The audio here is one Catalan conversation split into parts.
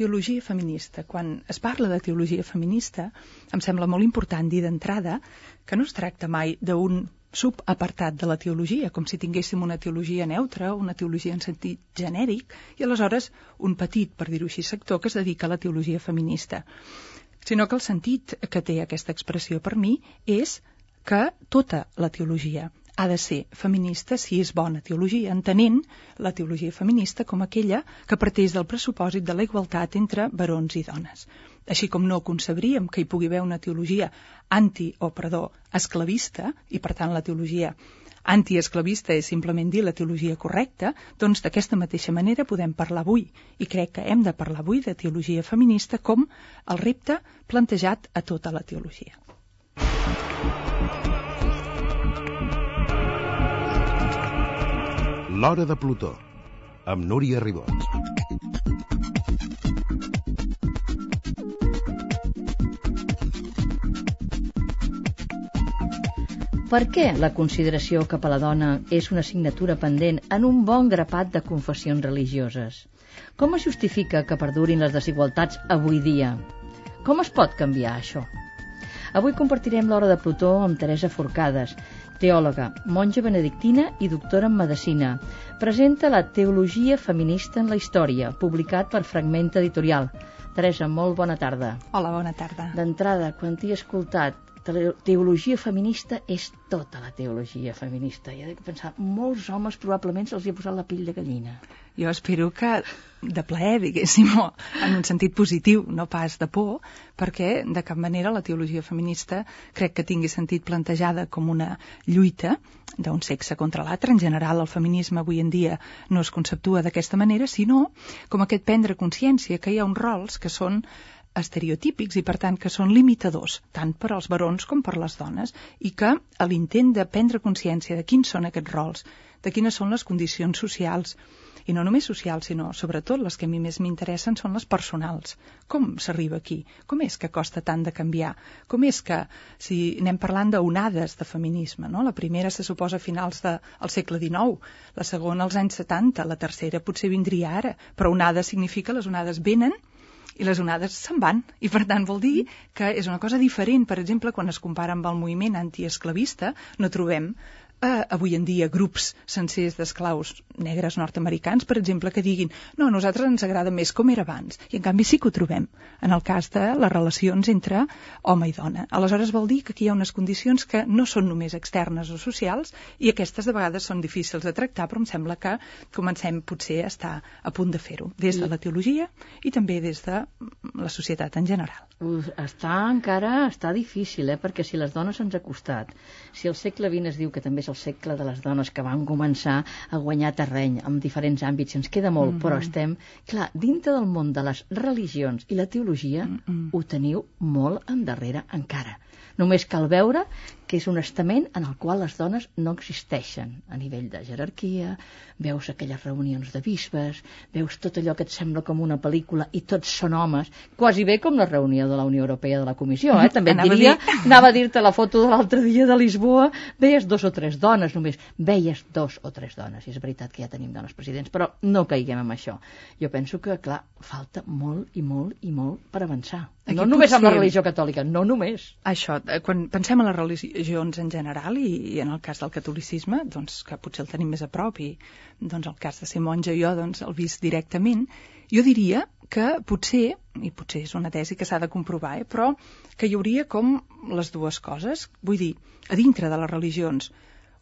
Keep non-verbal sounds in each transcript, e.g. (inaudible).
teologia feminista. Quan es parla de teologia feminista, em sembla molt important dir d'entrada que no es tracta mai d'un subapartat de la teologia, com si tinguéssim una teologia neutra, una teologia en sentit genèric, i aleshores un petit, per dir-ho així, sector que es dedica a la teologia feminista. Sinó que el sentit que té aquesta expressió per mi és que tota la teologia ha de ser feminista si és bona teologia, entenent la teologia feminista com aquella que parteix del pressupòsit de la igualtat entre barons i dones així com no concebríem que hi pugui haver una teologia anti, o perdó, esclavista, i per tant la teologia antiesclavista és simplement dir la teologia correcta, doncs d'aquesta mateixa manera podem parlar avui, i crec que hem de parlar avui de teologia feminista com el repte plantejat a tota la teologia. L'Hora de Plutó, amb Núria Ribot. Per què la consideració cap a la dona és una assignatura pendent en un bon grapat de confessions religioses? Com es justifica que perdurin les desigualtats avui dia? Com es pot canviar això? Avui compartirem l'hora de Plutó amb Teresa Forcades, teòloga, monja benedictina i doctora en Medicina. Presenta la Teologia feminista en la història, publicat per Fragment Editorial. Teresa, molt bona tarda. Hola, bona tarda. D'entrada, quan t'hi he escoltat, teologia feminista és tota la teologia feminista. I he de pensar, molts homes probablement se'ls hi ha posat la pell de gallina. Jo espero que de plaer, diguéssim, o en un sentit positiu, no pas de por, perquè de cap manera la teologia feminista crec que tingui sentit plantejada com una lluita d'un sexe contra l'altre. En general, el feminisme avui en dia no es conceptua d'aquesta manera, sinó com aquest prendre consciència que hi ha uns rols que són estereotípics i per tant que són limitadors tant per als barons com per les dones i que a l'intent de prendre consciència de quins són aquests rols, de quines són les condicions socials i no només socials, sinó sobretot les que a mi més m'interessen són les personals. Com s'arriba aquí? Com és que costa tant de canviar? Com és que, si anem parlant d'onades de feminisme, no? la primera se suposa a finals del de, segle XIX, la segona als anys 70, la tercera potser vindria ara, però onada significa les onades venen i les onades se'n van. I per tant vol dir que és una cosa diferent. Per exemple, quan es compara amb el moviment antiesclavista, no trobem eh, avui en dia grups sencers d'esclaus negres nord-americans, per exemple, que diguin no, a nosaltres ens agrada més com era abans. I en canvi sí que ho trobem en el cas de les relacions entre home i dona. Aleshores vol dir que aquí hi ha unes condicions que no són només externes o socials i aquestes de vegades són difícils de tractar, però em sembla que comencem potser a estar a punt de fer-ho, des de la teologia i també des de la societat en general. Està encara està difícil, eh? perquè si les dones ens ha costat, si el segle XX es diu que també és el segle de les dones que van començar a guanyar terreny en diferents àmbits, ens queda molt, mm -hmm. però estem, clar, dintre del món de les religions i la teologia mm -hmm. ho teniu molt endarrere encara. Només cal veure que és un estament en el qual les dones no existeixen a nivell de jerarquia, veus aquelles reunions de bisbes, veus tot allò que et sembla com una pel·lícula i tots són homes, quasi bé com la reunió de la Unió Europea de la Comissió, eh? (laughs) també et diria, a dir... (laughs) anava a dir-te la foto de l'altre dia de Lisboa, veies dos o tres dones només, veies dos o tres dones, i és veritat que ja tenim dones presidents, però no caiguem en això. Jo penso que, clar, falta molt i molt i molt per avançar. Aquí no només amb la religió catòlica, no només. Això, quan pensem en religió religions en general i, i en el cas del catolicisme, doncs, que potser el tenim més a prop i doncs, el cas de ser monja jo doncs, el vist directament, jo diria que potser, i potser és una tesi que s'ha de comprovar, eh, però que hi hauria com les dues coses, vull dir, a dintre de les religions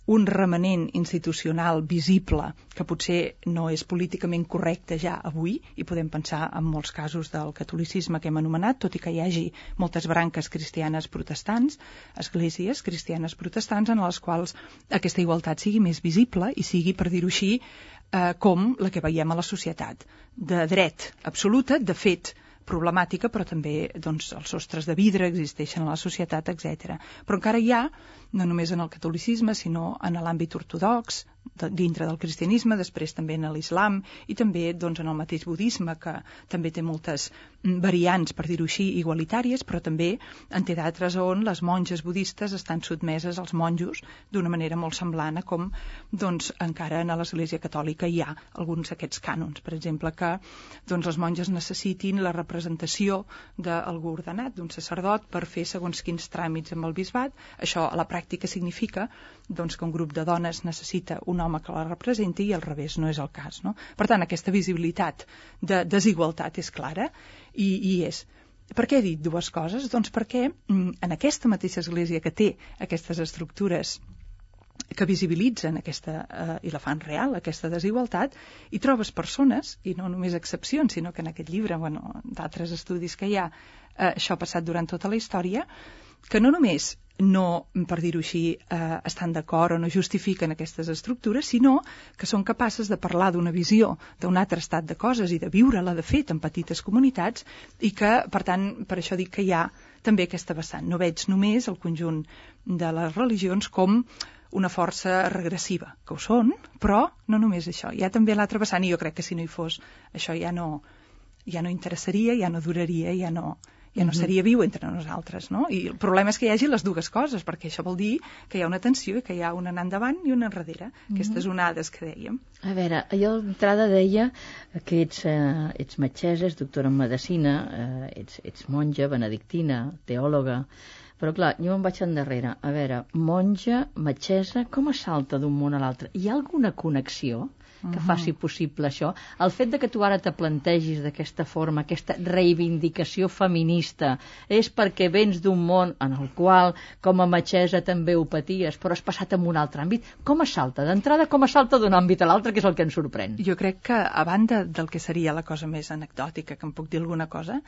un remanent institucional visible que potser no és políticament correcte ja avui, i podem pensar en molts casos del catolicisme que hem anomenat, tot i que hi hagi moltes branques cristianes protestants, esglésies cristianes protestants en les quals aquesta igualtat sigui més visible i sigui, per dir-ho així, eh, com la que veiem a la societat, de dret absoluta, de fet, problemàtica, però també doncs, els sostres de vidre existeixen a la societat, etc. Però encara hi ha, no només en el catolicisme, sinó en l'àmbit ortodox, de, dintre del cristianisme, després també en l'islam i també doncs, en el mateix budisme, que també té moltes variants, per dir-ho així, igualitàries, però també en té d'altres on les monges budistes estan sotmeses als monjos d'una manera molt semblant a com doncs, encara en l'Església Catòlica hi ha alguns d'aquests cànons. Per exemple, que doncs, les monges necessitin la representació d'algú ordenat, d'un sacerdot, per fer segons quins tràmits amb el bisbat. Això a la pràctica significa doncs, que un grup de dones necessita un home que la representi i al revés no és el cas. No? Per tant, aquesta visibilitat de desigualtat és clara i, i és. Per què he dit dues coses? Doncs perquè mm, en aquesta mateixa església que té aquestes estructures que visibilitzen aquesta, eh, i la fan real, aquesta desigualtat, i trobes persones, i no només excepcions, sinó que en aquest llibre, bueno, d'altres estudis que hi ha, eh, això ha passat durant tota la història, que no només no, per dir-ho així, eh, estan d'acord o no justifiquen aquestes estructures, sinó que són capaces de parlar d'una visió d'un altre estat de coses i de viure-la, de fet, en petites comunitats, i que, per tant, per això dic que hi ha també aquesta vessant. No veig només el conjunt de les religions com una força regressiva, que ho són, però no només això. Hi ha també l'altre vessant, i jo crec que si no hi fos, això ja no, ja no interessaria, ja no duraria, ja no, ja no seria viu entre nosaltres, no? I el problema és que hi hagi les dues coses, perquè això vol dir que hi ha una tensió i que hi ha una anant endavant i una enrere. Aquestes onades que dèiem. A veure, jo d'entrada deia que ets, eh, ets metgessa, ets doctora en medicina, eh, ets, ets monja, benedictina, teòloga, però clar, jo em vaig endarrere. A veure, monja, metgessa, com es salta d'un món a l'altre? Hi ha alguna connexió? Que faci possible això. El fet de que tu ara te plantegis d'aquesta forma, aquesta reivindicació feminista, és perquè vens d'un món en el qual, com a metgessa, també ho paties, però has passat en un altre àmbit. Com es salta? D'entrada, com es salta d'un àmbit a l'altre, que és el que ens sorprèn? Jo crec que, a banda del que seria la cosa més anecdòtica, que em puc dir alguna cosa,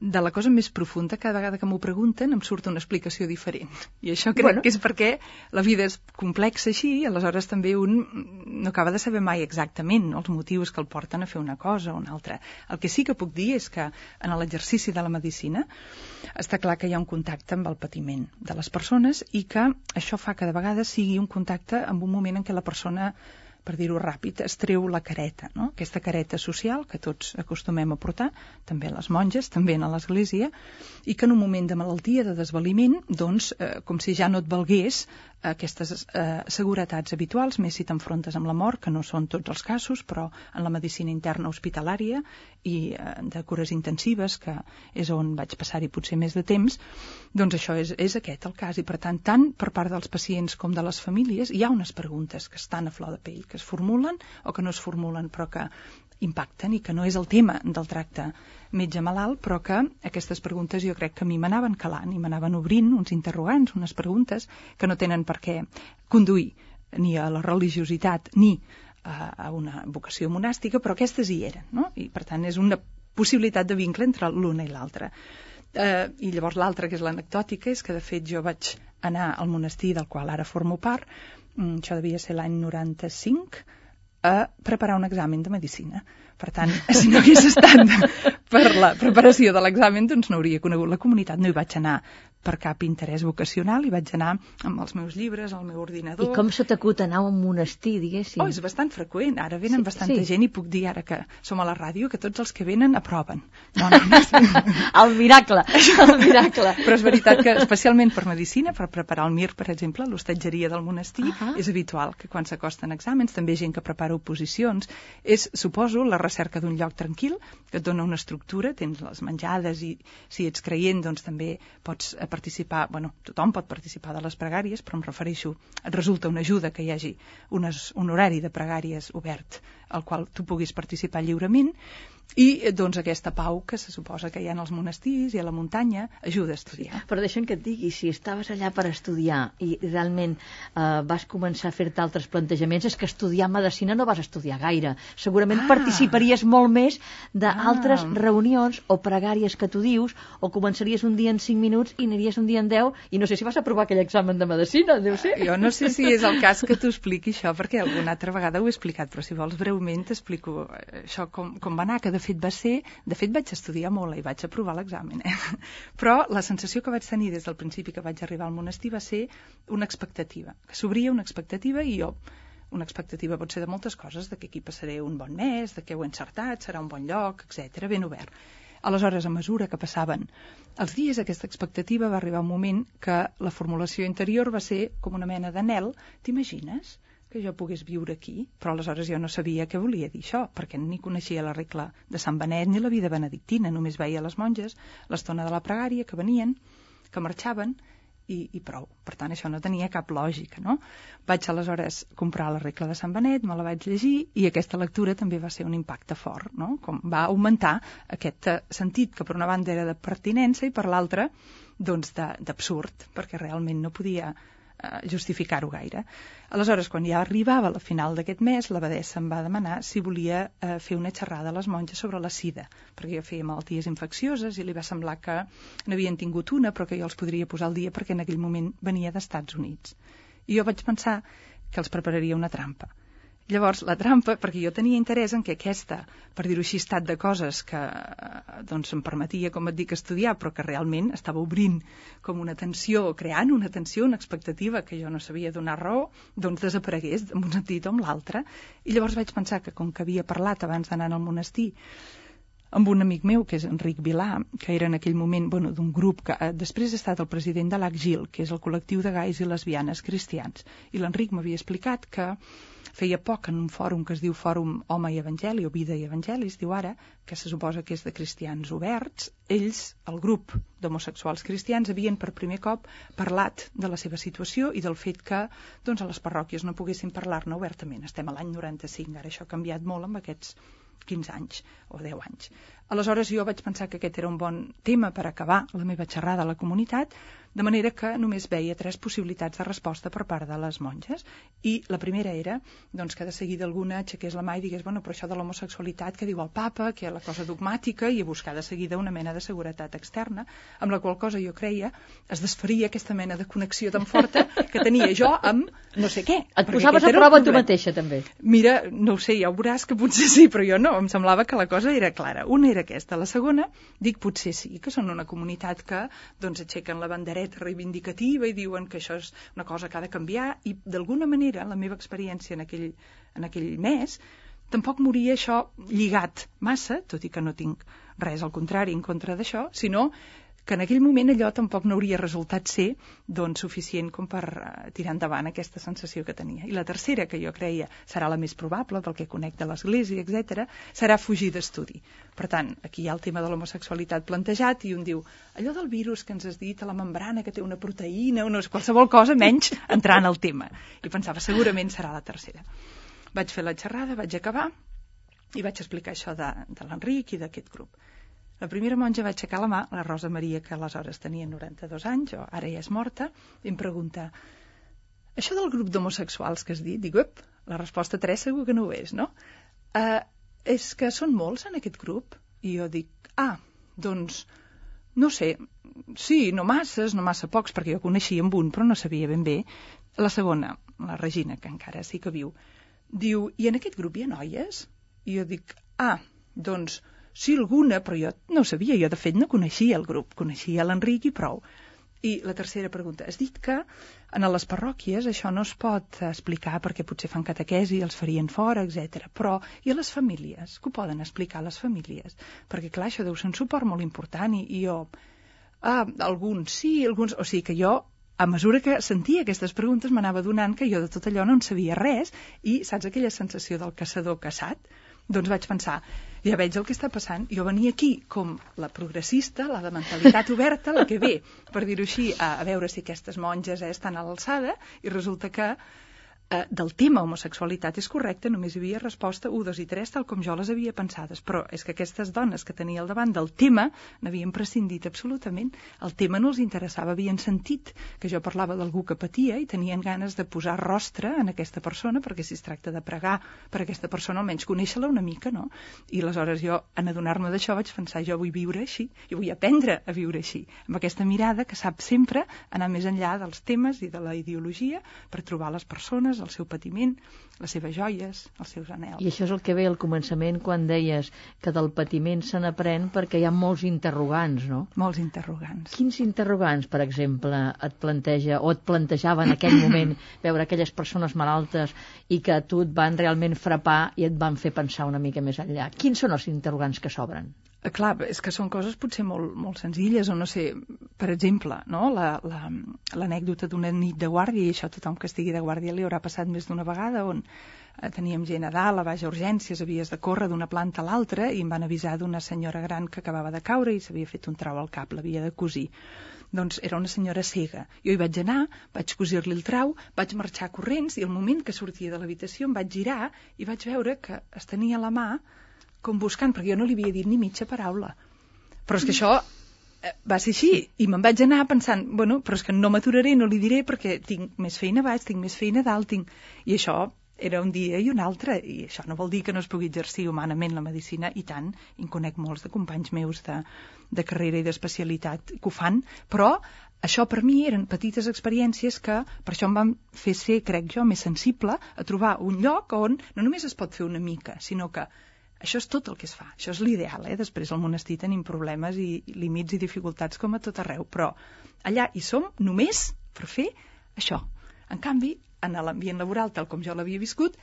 de la cosa més profunda, cada vegada que m'ho pregunten em surt una explicació diferent. I això crec bueno. que és perquè la vida és complexa així i aleshores també un no acaba de saber mai exactament els motius que el porten a fer una cosa o una altra. El que sí que puc dir és que en l'exercici de la medicina està clar que hi ha un contacte amb el patiment de les persones i que això fa que de vegades sigui un contacte amb un moment en què la persona per dir-ho ràpid, es treu la careta, no? aquesta careta social que tots acostumem a portar, també les monges, també a l'església, i que en un moment de malaltia, de desvaliment, doncs, eh, com si ja no et valgués aquestes eh, seguretats habituals, més si t'enfrontes amb la mort, que no són tots els casos, però en la medicina interna hospitalària i eh, de cures intensives, que és on vaig passar-hi potser més de temps, doncs això és, és aquest el cas. I per tant, tant per part dels pacients com de les famílies, hi ha unes preguntes que estan a flor de pell, que es formulen o que no es formulen, però que impacten i que no és el tema del tracte metge-malalt, però que aquestes preguntes jo crec que a mi m'anaven calant i m'anaven obrint uns interrogants, unes preguntes que no tenen per què conduir ni a la religiositat ni a, una vocació monàstica, però aquestes hi eren, no? I per tant és una possibilitat de vincle entre l'una i l'altra. Eh, I llavors l'altra, que és l'anecdòtica, és que de fet jo vaig anar al monestir del qual ara formo part, mm, això devia ser l'any 95, a preparar un examen de medicina. Per tant, (laughs) si no hagués estat per la preparació de l'examen, doncs no hauria conegut la comunitat, no hi vaig anar per cap interès vocacional i vaig anar amb els meus llibres, el meu ordinador... I com se t'acut anar a un monestir, diguéssim? Oh, és bastant freqüent. Ara venen sí, bastanta sí. gent i puc dir ara que som a la ràdio que tots els que venen aproven. No, no, no. (laughs) el miracle, (laughs) el miracle. Però és veritat que especialment per medicina, per preparar el MIR, per exemple, l'hostatgeria del monestir, uh -huh. és habitual que quan s'acosten exàmens, també gent que prepara oposicions, és, suposo, la recerca d'un lloc tranquil, que et dona una estructura, tens les menjades i si ets creient, doncs també pots participar, bueno, tothom pot participar de les pregàries, però em refereixo, et resulta una ajuda que hi hagi unes, un horari de pregàries obert al qual tu puguis participar lliurement i doncs aquesta pau que se suposa que hi ha als monestirs i a la muntanya ajuda a estudiar. Però deixa'm que et digui, si estaves allà per estudiar i realment eh, vas començar a fer-te altres plantejaments, és que estudiar medicina no vas estudiar gaire. Segurament ah. participaries molt més d'altres ah. reunions o pregàries que tu dius, o començaries un dia en 5 minuts i aniries un dia en 10, i no sé si vas aprovar aquell examen de medicina, deu ser. Jo no sé si és el cas que t'ho expliqui això, perquè alguna altra vegada ho he explicat, però si vols breument t'explico això com, com va anar, que de de fet va ser... De fet vaig estudiar molt i vaig aprovar l'examen, eh? (laughs) Però la sensació que vaig tenir des del principi que vaig arribar al monestir va ser una expectativa, que s'obria una expectativa i jo una expectativa pot ser de moltes coses, de que aquí passaré un bon mes, de que ho he encertat, serà un bon lloc, etc, ben obert. Aleshores, a mesura que passaven els dies, aquesta expectativa va arribar un moment que la formulació interior va ser com una mena d'anel. T'imagines que jo pogués viure aquí? Però aleshores jo no sabia què volia dir això, perquè ni coneixia la regla de Sant Benet ni la vida benedictina, només veia les monges l'estona de la pregària que venien, que marxaven i, i prou. Per tant, això no tenia cap lògica, no? Vaig aleshores comprar la regla de Sant Benet, me la vaig llegir i aquesta lectura també va ser un impacte fort, no? Com va augmentar aquest eh, sentit que per una banda era de pertinença i per l'altra doncs d'absurd, perquè realment no podia justificar-ho gaire. Aleshores, quan ja arribava la final d'aquest mes, l'abadessa em va demanar si volia eh, fer una xerrada a les monges sobre la sida, perquè jo feia malalties infeccioses i li va semblar que n'havien tingut una, però que jo els podria posar al dia perquè en aquell moment venia d'Estats Units. I jo vaig pensar que els prepararia una trampa Llavors, la trampa, perquè jo tenia interès en que aquesta, per dir-ho així, estat de coses que doncs, em permetia, com et dic, estudiar, però que realment estava obrint com una tensió, creant una tensió, una expectativa que jo no sabia donar raó, doncs desaparegués en un sentit o en l'altre. I llavors vaig pensar que, com que havia parlat abans d'anar al monestir amb un amic meu, que és Enric Vilà, que era en aquell moment bueno, d'un grup que eh, després ha estat el president de l'ACGIL, que és el col·lectiu de gais i lesbianes cristians. I l'Enric m'havia explicat que feia poc en un fòrum que es diu Fòrum Home i Evangeli, o Vida i Evangeli, es diu ara, que se suposa que és de cristians oberts, ells, el grup d'homosexuals cristians, havien per primer cop parlat de la seva situació i del fet que doncs, a les parròquies no poguessin parlar-ne obertament. Estem a l'any 95, ara això ha canviat molt amb aquests 15 anys o 10 anys. Aleshores jo vaig pensar que aquest era un bon tema per acabar la meva xerrada a la comunitat, de manera que només veia tres possibilitats de resposta per part de les monges. I la primera era doncs, que de seguida alguna aixequés la mà i digués bueno, però això de l'homosexualitat que diu el papa, que és la cosa dogmàtica, i a buscar de seguida una mena de seguretat externa, amb la qual cosa jo creia es desfaria aquesta mena de connexió tan forta que tenia jo amb no sé què. Et posaves a prova tu mateixa, també. Mira, no ho sé, ja ho veuràs que potser sí, però jo no, em semblava que la cosa era clara. Una era aquesta. La segona, dic potser sí, que són una comunitat que doncs aixequen la bandera dreta reivindicativa i diuen que això és una cosa que ha de canviar i d'alguna manera la meva experiència en aquell, en aquell mes tampoc moria això lligat massa, tot i que no tinc res al contrari en contra d'això, sinó que en aquell moment allò tampoc no hauria resultat ser doncs, suficient com per uh, tirar endavant aquesta sensació que tenia. I la tercera, que jo creia serà la més probable, pel que connecta l'Església, etc, serà fugir d'estudi. Per tant, aquí hi ha el tema de l'homosexualitat plantejat i un diu, allò del virus que ens has dit a la membrana que té una proteïna o no qualsevol cosa menys entrar en el tema. I pensava, segurament serà la tercera. Vaig fer la xerrada, vaig acabar i vaig explicar això de, de l'Enric i d'aquest grup la primera monja va aixecar la mà, la Rosa Maria, que aleshores tenia 92 anys, o ara ja és morta, i em pregunta això del grup d'homosexuals que has dit, dic, ep, la resposta 3 segur que no ho és, no? Uh, és que són molts en aquest grup? I jo dic, ah, doncs, no sé, sí, no masses, no massa pocs, perquè jo coneixia amb un, però no sabia ben bé. La segona, la Regina, que encara sí que viu, diu, i en aquest grup hi ha noies? I jo dic, ah, doncs, Sí, alguna, però jo no sabia. Jo, de fet, no coneixia el grup. Coneixia l'Enric i prou. I la tercera pregunta. Has dit que en les parròquies això no es pot explicar perquè potser fan catequesi, els farien fora, etc. Però i a les famílies? Que ho poden explicar a les famílies? Perquè, clar, això deu ser un suport molt important i, i jo... Ah, alguns sí, alguns... O sigui que jo a mesura que sentia aquestes preguntes m'anava donant que jo de tot allò no en sabia res i saps aquella sensació del caçador caçat? Doncs vaig pensar, ja veig el que està passant. Jo venia aquí com la progressista, la de mentalitat (laughs) oberta, la que ve, per dir-ho així, a, a veure si aquestes monges eh, estan a l'alçada, i resulta que eh, del tema homosexualitat és correcte, només hi havia resposta 1, 2 i 3, tal com jo les havia pensades. Però és que aquestes dones que tenia al davant del tema n'havien prescindit absolutament. El tema no els interessava, havien sentit que jo parlava d'algú que patia i tenien ganes de posar rostre en aquesta persona, perquè si es tracta de pregar per aquesta persona, almenys conèixer-la una mica, no? I aleshores jo, en adonar-me d'això, vaig pensar, jo vull viure així, i vull aprendre a viure així, amb aquesta mirada que sap sempre anar més enllà dels temes i de la ideologia per trobar les persones, coses, el seu patiment, les seves joies, els seus anels. I això és el que ve al començament quan deies que del patiment se n'aprèn perquè hi ha molts interrogants, no? Molts interrogants. Quins interrogants, per exemple, et planteja o et plantejava en aquell moment (coughs) veure aquelles persones malaltes i que a tu et van realment frapar i et van fer pensar una mica més enllà? Quins són els interrogants que s'obren? Eh, clar, és que són coses potser molt, molt senzilles, o no sé, per exemple, no? l'anècdota la, la, d'una nit de guàrdia, i això tothom que estigui de guàrdia li haurà passat més d'una vegada, on eh, teníem gent a dalt, a baix urgències, havies de córrer d'una planta a l'altra, i em van avisar d'una senyora gran que acabava de caure i s'havia fet un trau al cap, l'havia de cosir. Doncs era una senyora cega. Jo hi vaig anar, vaig cosir-li el trau, vaig marxar corrents, i al moment que sortia de l'habitació em vaig girar i vaig veure que es tenia la mà com buscant, perquè jo no li havia dit ni mitja paraula. Però és que això eh, va ser així, i me'n vaig anar pensant, bueno, però és que no m'aturaré, no li diré, perquè tinc més feina baix, tinc més feina dalt, tinc... I això era un dia i un altre, i això no vol dir que no es pugui exercir humanament la medicina, i tant, i en conec molts de companys meus de, de carrera i d'especialitat que ho fan, però això per mi eren petites experiències que per això em van fer ser, crec jo, més sensible a trobar un lloc on no només es pot fer una mica, sinó que això és tot el que es fa, això és l'ideal, eh? Després al monestir tenim problemes i límits i dificultats com a tot arreu, però allà hi som només per fer això. En canvi, en l'ambient laboral, tal com jo l'havia viscut,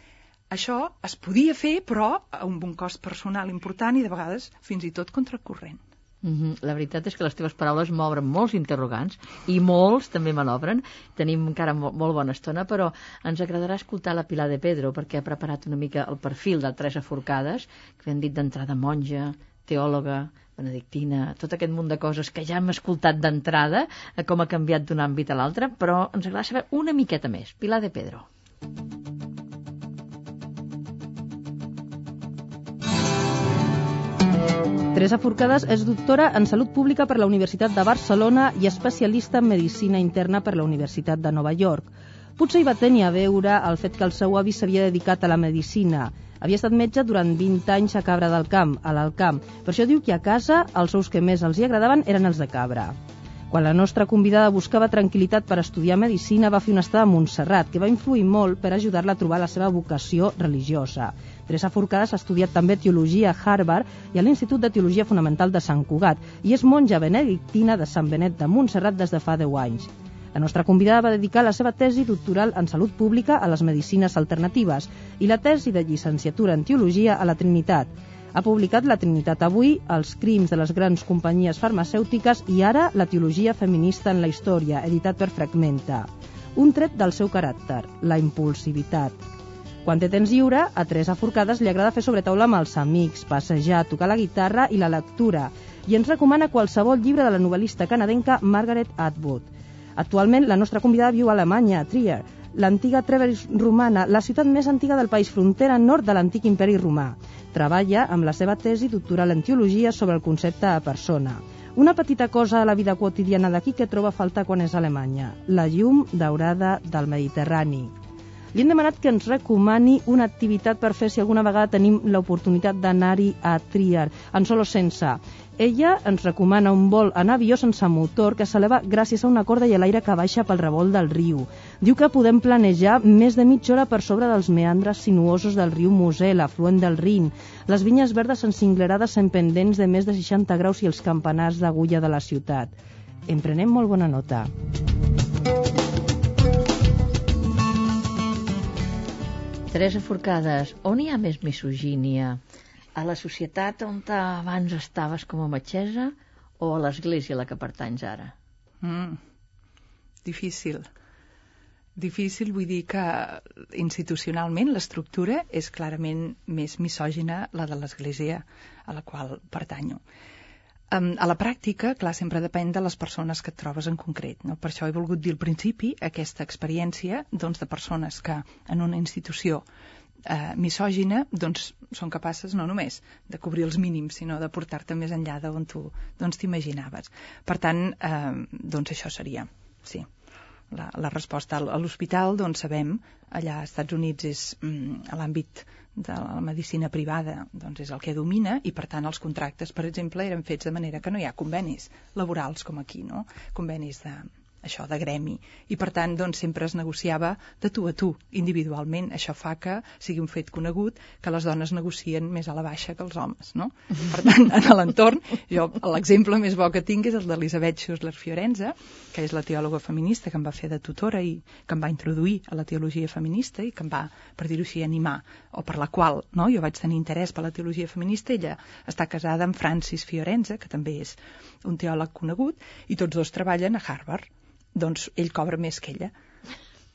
això es podia fer, però amb un cost personal important i de vegades fins i tot contracorrent. Mm -hmm. La veritat és que les teves paraules m'obren molts interrogants i molts també me n'obren. Tenim encara molt, molt bona estona, però ens agradarà escoltar la Pilar de Pedro perquè ha preparat una mica el perfil de Teresa Forcades, que hem dit d'entrada monja, teòloga, benedictina, tot aquest munt de coses que ja hem escoltat d'entrada, com ha canviat d'un àmbit a l'altre, però ens agrada saber una miqueta més. Pilar de Pedro. Teresa Forcades és doctora en Salut Pública per la Universitat de Barcelona i especialista en Medicina Interna per la Universitat de Nova York. Potser hi va tenir a veure el fet que el seu avi s'havia dedicat a la medicina. Havia estat metge durant 20 anys a Cabra del Camp, a l'Alcamp. Per això diu que a casa els ous que més els hi agradaven eren els de cabra. Quan la nostra convidada buscava tranquil·litat per estudiar medicina, va fer una estada a Montserrat, que va influir molt per ajudar-la a trobar la seva vocació religiosa. Teresa Forcades ha estudiat també teologia a Harvard i a l'Institut de Teologia Fonamental de Sant Cugat i és monja benedictina de Sant Benet de Montserrat des de fa 10 anys. La nostra convidada va dedicar la seva tesi doctoral en salut pública a les medicines alternatives i la tesi de llicenciatura en teologia a la Trinitat. Ha publicat La Trinitat avui, Els crims de les grans companyies farmacèutiques i ara La teologia feminista en la història, editat per Fragmenta. Un tret del seu caràcter, la impulsivitat. Quan té temps lliure, a Teresa Forcades li agrada fer sobre taula amb els amics, passejar, tocar la guitarra i la lectura, i ens recomana qualsevol llibre de la novel·lista canadenca Margaret Atwood. Actualment, la nostra convidada viu a Alemanya, a Trier, l'antiga Treveris romana, la ciutat més antiga del país, frontera nord de l'antic imperi romà. Treballa amb la seva tesi doctoral en teologia sobre el concepte de persona. Una petita cosa a la vida quotidiana d'aquí que troba a faltar quan és a Alemanya, la llum daurada del Mediterrani. Li hem demanat que ens recomani una activitat per fer si alguna vegada tenim l'oportunitat d'anar-hi a Trier, en solo sense. Ella ens recomana un vol en avió sense motor que s'eleva gràcies a una corda i a l'aire que baixa pel revolt del riu. Diu que podem planejar més de mitja hora per sobre dels meandres sinuosos del riu Mosel, afluent del Rin, les vinyes verdes encinglerades en pendents de més de 60 graus i els campanars d'agulla de la ciutat. En prenem molt bona nota. Teresa Forcades, on hi ha més misogínia? A la societat on abans estaves com a metgessa o a l'església a la que pertanys ara? Mm, difícil. Difícil, vull dir que institucionalment l'estructura és clarament més misògina la de l'església a la qual pertanyo. A la pràctica, clar, sempre depèn de les persones que et trobes en concret. No? Per això he volgut dir al principi aquesta experiència doncs, de persones que en una institució eh, misògina doncs, són capaces no només de cobrir els mínims, sinó de portar-te més enllà d'on tu doncs, t'imaginaves. Per tant, eh, doncs això seria, sí. La, la resposta a l'hospital, doncs sabem, allà als Estats Units és mm, l'àmbit de la medicina privada doncs és el que domina i per tant els contractes per exemple eren fets de manera que no hi ha convenis laborals com aquí no? convenis de, això de gremi. I per tant, doncs, sempre es negociava de tu a tu, individualment. Això fa que sigui un fet conegut que les dones negocien més a la baixa que els homes, no? Per tant, en l'entorn, jo l'exemple més bo que tinc és el d'Elisabet Schussler Fiorenza, que és la teòloga feminista que em va fer de tutora i que em va introduir a la teologia feminista i que em va, per dir-ho així, animar, o per la qual no, jo vaig tenir interès per la teologia feminista. Ella està casada amb Francis Fiorenza, que també és un teòleg conegut, i tots dos treballen a Harvard doncs ell cobra més que ella.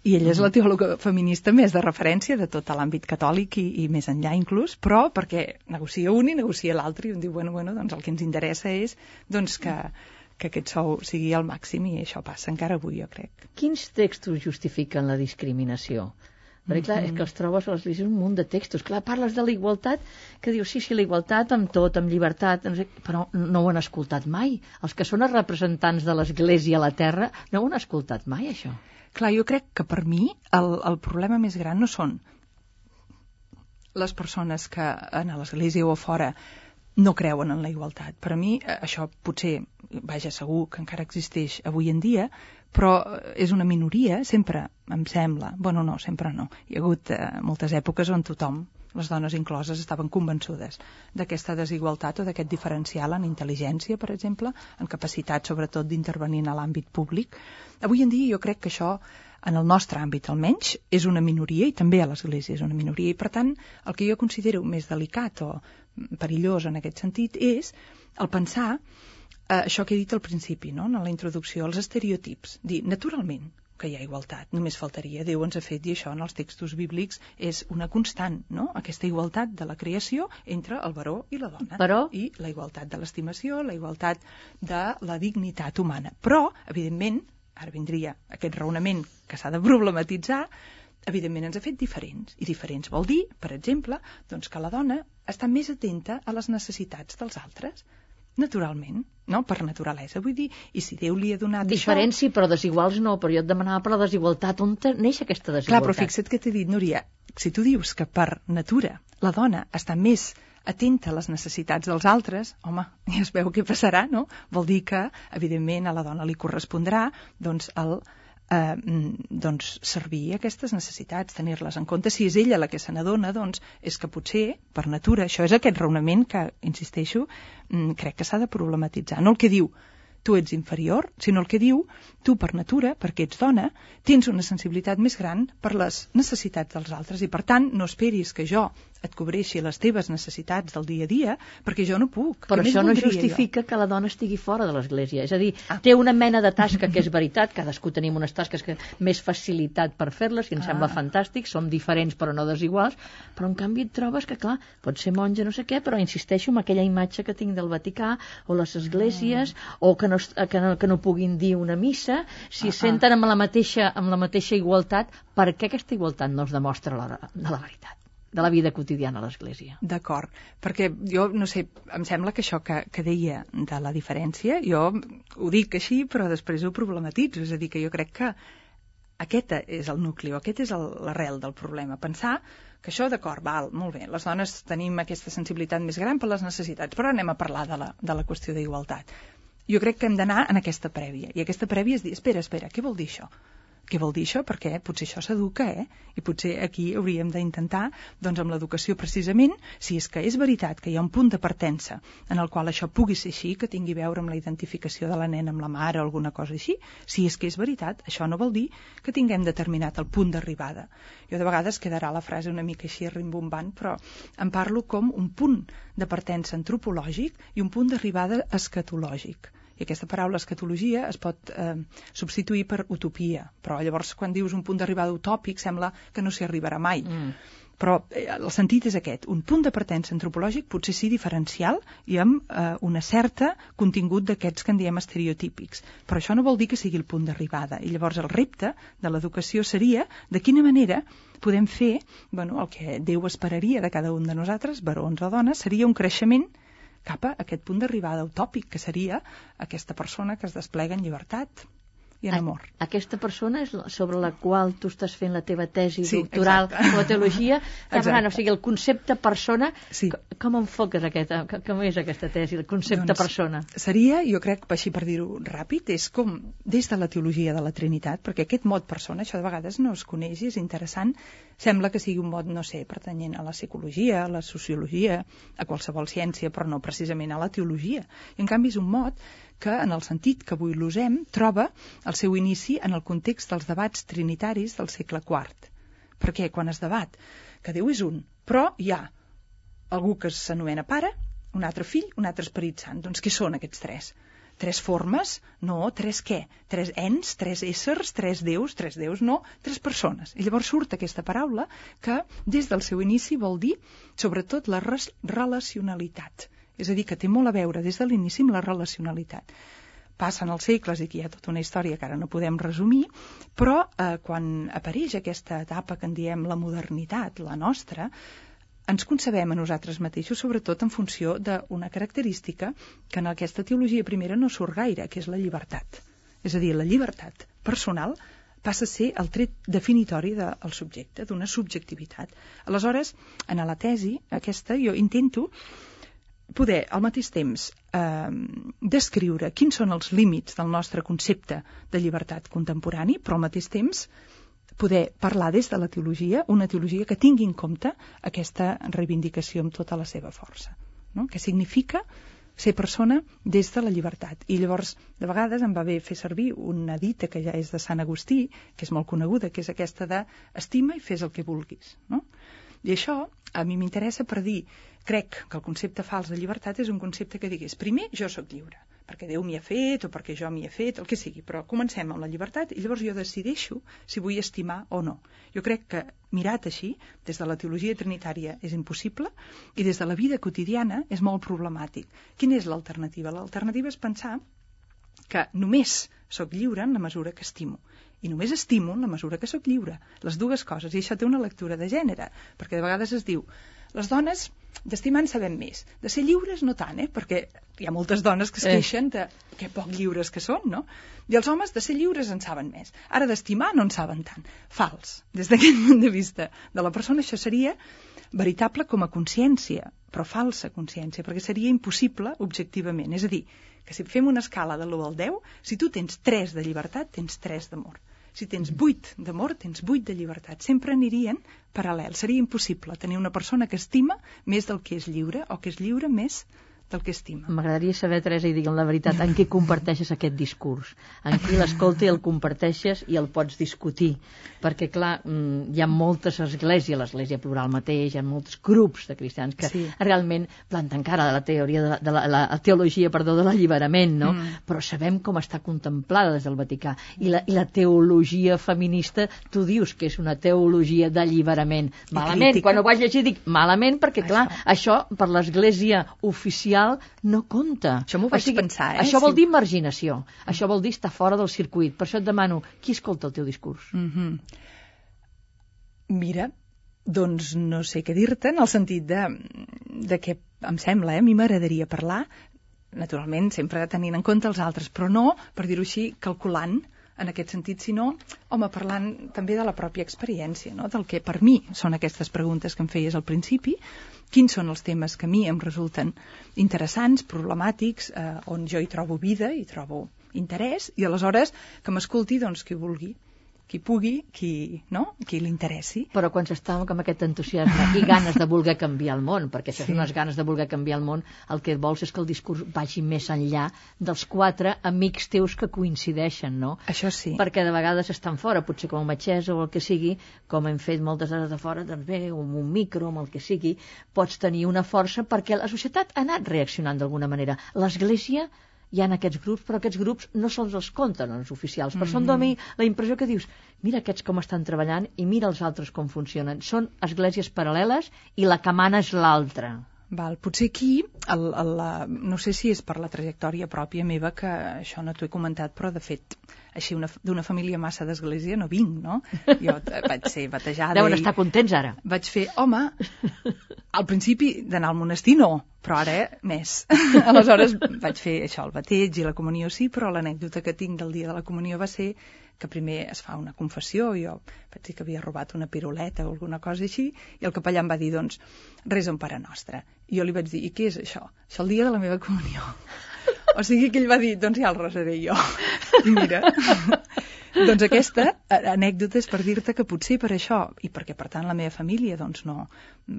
I ella és la teòloga feminista més de referència de tot l'àmbit catòlic i, i més enllà inclús, però perquè negocia un i negocia l'altre i un diu, bueno, bueno, doncs el que ens interessa és doncs, que, que aquest sou sigui el màxim i això passa encara avui, jo crec. Quins textos justifiquen la discriminació? Perquè, clar, és que els trobes a l'església un munt de textos. Clar, parles de la igualtat, que dius, sí, sí, la igualtat amb tot, amb llibertat, no sé, però no ho han escoltat mai. Els que són els representants de l'església a la terra no ho han escoltat mai, això. Clar, jo crec que per mi el, el problema més gran no són les persones que en l'església o a fora no creuen en la igualtat. Per a mi eh, això potser, vaja, segur que encara existeix avui en dia, però és una minoria, sempre em sembla, bueno, no, sempre no. Hi ha hagut eh, moltes èpoques on tothom, les dones incloses, estaven convençudes d'aquesta desigualtat o d'aquest diferencial en intel·ligència, per exemple, en capacitat, sobretot, d'intervenir en l'àmbit públic. Avui en dia jo crec que això en el nostre àmbit almenys, és una minoria i també a l'Església és una minoria i per tant el que jo considero més delicat o perillós en aquest sentit és el pensar eh, això que he dit al principi, no? en la introducció, els estereotips. Dir, naturalment, que hi ha igualtat, només faltaria. Déu ens ha fet dir això en els textos bíblics, és una constant, no? Aquesta igualtat de la creació entre el baró i la dona. Però... I la igualtat de l'estimació, la igualtat de la dignitat humana. Però, evidentment, ara vindria aquest raonament que s'ha de problematitzar, evidentment ens ha fet diferents. I diferents vol dir, per exemple, doncs que la dona està més atenta a les necessitats dels altres naturalment, no? per naturalesa. Vull dir, i si Déu li ha donat Diferents això... sí, però desiguals no, però jo et demanava per la desigualtat. On neix aquesta desigualtat? Clar, però fixa't que t'he dit, Núria, si tu dius que per natura la dona està més atenta a les necessitats dels altres, home, ja es veu què passarà, no? Vol dir que, evidentment, a la dona li correspondrà doncs, el, eh, mm, doncs, servir aquestes necessitats, tenir-les en compte. Si és ella la que se n'adona, doncs és que potser, per natura, això és aquest raonament que, insisteixo, mm, crec que s'ha de problematitzar. No el que diu tu ets inferior, sinó el que diu tu per natura, perquè ets dona, tens una sensibilitat més gran per les necessitats dels altres i per tant no esperis que jo et cobreixi les teves necessitats del dia a dia perquè jo no puc. Però això no justifica jo? que la dona estigui fora de l'església. És a dir, ah. té una mena de tasca que és veritat, cadascú tenim unes tasques que més facilitat per fer-les i ens ah. sembla fantàstic, som diferents però no desiguals, però en canvi et trobes que, clar, pot ser monja no sé què, però insisteixo en aquella imatge que tinc del Vaticà o les esglésies ah. o que no, que, no, que no puguin dir una missa, si ah, senten amb la, mateixa, amb la mateixa igualtat, per què aquesta igualtat no es demostra la, la veritat? De la vida quotidiana a l'Església. D'acord, perquè jo, no sé, em sembla que això que, que deia de la diferència, jo ho dic així, però després ho problematitzo, és a dir, que jo crec que aquest és el nucli, aquest és l'arrel del problema. Pensar que això, d'acord, val, molt bé, les dones tenim aquesta sensibilitat més gran per les necessitats, però anem a parlar de la, de la qüestió d'igualtat jo crec que hem d'anar en aquesta prèvia. I aquesta prèvia és dir, espera, espera, què vol dir això? Què vol dir això? Perquè potser això s'educa, eh? I potser aquí hauríem d'intentar, doncs amb l'educació precisament, si és que és veritat que hi ha un punt de partença en el qual això pugui ser així, que tingui a veure amb la identificació de la nena amb la mare o alguna cosa així, si és que és veritat, això no vol dir que tinguem determinat el punt d'arribada. Jo de vegades quedarà la frase una mica així rimbombant, però em parlo com un punt de partença antropològic i un punt d'arribada escatològic i aquesta paraula escatologia es pot eh, substituir per utopia, però llavors quan dius un punt d'arribada utòpic sembla que no s'hi arribarà mai. Mm. Però eh, el sentit és aquest, un punt de partença antropològic potser sí diferencial i amb eh, una certa contingut d'aquests que en diem estereotípics. Però això no vol dir que sigui el punt d'arribada. I llavors el repte de l'educació seria de quina manera podem fer bueno, el que Déu esperaria de cada un de nosaltres, barons o dones, seria un creixement cap a aquest punt d'arribada utòpic, que seria aquesta persona que es desplega en llibertat i en amor. Aquesta persona és sobre la qual tu estàs fent la teva tesi Sí, doctoral exacte. o la teologia. Parlant, o sigui, el concepte persona, Sí. co- com enfoques aquesta, co- com és aquesta tesi, el concepte persona? Seria, jo crec, així per dir-ho ràpid, és com des de la teologia de la Trinitat, perquè aquest mot persona, això de vegades no es coneix i és interessant, sembla que sigui un mot, no sé, pertanyent a la psicologia, a la sociologia, a qualsevol ciència, però no precisament a la teologia. I en canvi és un mot que, en el sentit que avui l'usem, troba el seu inici en el context dels debats trinitaris del segle IV. Perquè quan es debat que Déu és un, però hi ha algú que s'anomena pare, un altre fill, un altre esperit sant. Doncs què són aquests tres? Tres formes? No, tres què? Tres ens, tres éssers, tres déus, tres déus, no, tres persones. I llavors surt aquesta paraula que des del seu inici vol dir sobretot la relacionalitat. És a dir, que té molt a veure des de l'inici amb la relacionalitat passen els segles i aquí hi ha tota una història que ara no podem resumir, però eh, quan apareix aquesta etapa que en diem la modernitat, la nostra, ens concebem a nosaltres mateixos sobretot en funció d'una característica que en aquesta teologia primera no surt gaire, que és la llibertat. És a dir, la llibertat personal passa a ser el tret definitori del subjecte, d'una subjectivitat. Aleshores, en la tesi aquesta jo intento poder al mateix temps eh, descriure quins són els límits del nostre concepte de llibertat contemporani, però al mateix temps poder parlar des de la teologia, una teologia que tingui en compte aquesta reivindicació amb tota la seva força. No? Què significa ser persona des de la llibertat. I llavors, de vegades em va bé fer servir una dita que ja és de Sant Agustí, que és molt coneguda, que és aquesta de estima i fes el que vulguis. No? I això a mi m'interessa per dir, crec que el concepte fals de llibertat és un concepte que digués, primer jo sóc lliure, perquè Déu m'hi ha fet o perquè jo m'hi he fet, el que sigui, però comencem amb la llibertat i llavors jo decideixo si vull estimar o no. Jo crec que mirat així, des de la teologia trinitària és impossible i des de la vida quotidiana és molt problemàtic. Quina és l'alternativa? L'alternativa és pensar que només sóc lliure en la mesura que estimo i només estimo en la mesura que sóc lliure. Les dues coses. I això té una lectura de gènere, perquè de vegades es diu les dones d'estimar en sabem més. De ser lliures no tant, eh? perquè hi ha moltes dones que es Eh. queixen de que poc lliures que són, no? I els homes de ser lliures en saben més. Ara d'estimar no en saben tant. Fals. Des d'aquest punt de vista de la persona això seria veritable com a consciència, però falsa consciència, perquè seria impossible objectivament. És a dir, que si fem una escala de l'1 al 10, si tu tens 3 de llibertat, tens 3 d'amor. Si tens 8 d'amor, tens 8 de llibertat. Sempre anirien paral·lels. Seria impossible tenir una persona que estima més del que és lliure o que és lliure més del que estima. M'agradaria saber, Teresa, i digue'm la veritat, en què comparteixes aquest discurs? En qui l'escolta i el comparteixes i el pots discutir? Perquè, clar, mm, hi ha moltes esglésies, l'església plural mateix, hi ha molts grups de cristians que Sí. realment planten cara de la teoria de la, de la, la teologia, perdó, de l'alliberament, no? Mm. Però sabem com està contemplada des del Vaticà. I la, I la teologia feminista, tu dius que és una teologia d'alliberament. Malament, quan ho vaig llegir dic malament, perquè, clar, això, per l'església oficial no compta. Això m'ho vaig pensar, eh? Això vol dir marginació. Això vol dir estar fora del circuit. Per això et demano, qui escolta el teu discurs? Mm -hmm. Mira, doncs no sé què dir-te en el sentit de, de que em sembla, eh? a mi m'agradaria parlar, naturalment sempre tenint en compte els altres, però no, per dir-ho així, calculant en aquest sentit, sinó, home, parlant també de la pròpia experiència, no? del que per mi són aquestes preguntes que em feies al principi, quins són els temes que a mi em resulten interessants, problemàtics, eh, on jo hi trobo vida, hi trobo interès, i aleshores que m'escolti doncs qui vulgui qui pugui, qui, no? qui li interessi. Però quan s'està amb aquest entusiasme i ganes de voler canviar el món, perquè això Sí. són unes ganes de voler canviar el món, el que vols és que el discurs vagi més enllà dels quatre amics teus que coincideixen, no? Això sí. perquè de vegades estan fora, potser com a metgessa o el que sigui, com hem fet moltes hores de fora, doncs bé, amb un micro, amb el que sigui, pots tenir una força perquè la societat ha anat reaccionant d'alguna manera. L'Església hi ha aquests grups, però aquests grups no se'ls els compten els oficials, però són dona la impressió que dius, mira aquests com estan treballant i mira els altres com funcionen. Són esglésies paral·leles i la que mana és l'altra. Val, potser aquí, el, el, la, no sé si és per la trajectòria pròpia meva, que això no t'ho he comentat, però de fet, així una- d'una família massa d'església no vinc, no? Jo vaig ser batejada Deuen estar contents ara. vaig fer, home, al principi d'anar al monestir no, però ara més. (laughs) Aleshores vaig fer això, el bateig i la comunió sí, però l'anècdota que tinc del dia de la comunió va ser que primer es fa una confessió, jo vaig dir que havia robat una piruleta o alguna cosa així, i el capellà em va dir, doncs, resa un pare nostre. I jo li vaig dir, i què és això? Això el dia de la meva comunió. (laughs) O sigui que ell va dir, doncs ja el resaré jo. I mira, (laughs) doncs aquesta anècdota és per dir-te que potser per això, i perquè per tant la meva família, doncs no,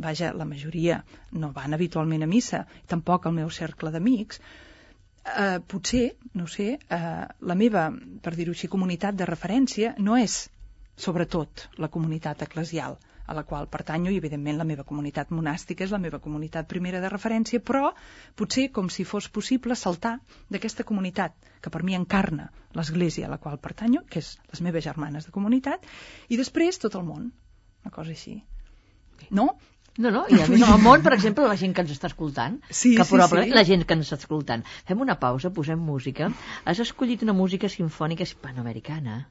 vaja, la majoria no van habitualment a missa, tampoc el meu cercle d'amics, eh, potser, no sé, eh, la meva, per dir-ho així, comunitat de referència no és, sobretot, la comunitat eclesial a la qual pertanyo i, evidentment, la meva comunitat monàstica és la meva comunitat primera de referència, però potser com si fos possible saltar d'aquesta comunitat que per mi encarna l'església a la qual pertanyo, que és les meves germanes de comunitat, i després tot el món, una cosa així. No? No, no, i a més en el món, per exemple, la gent que ens està escoltant, Sí, que sí, probablement sí. la gent que ens està escoltant. Fem una pausa, posem música. Has escollit una música sinfònica hispanoamericana.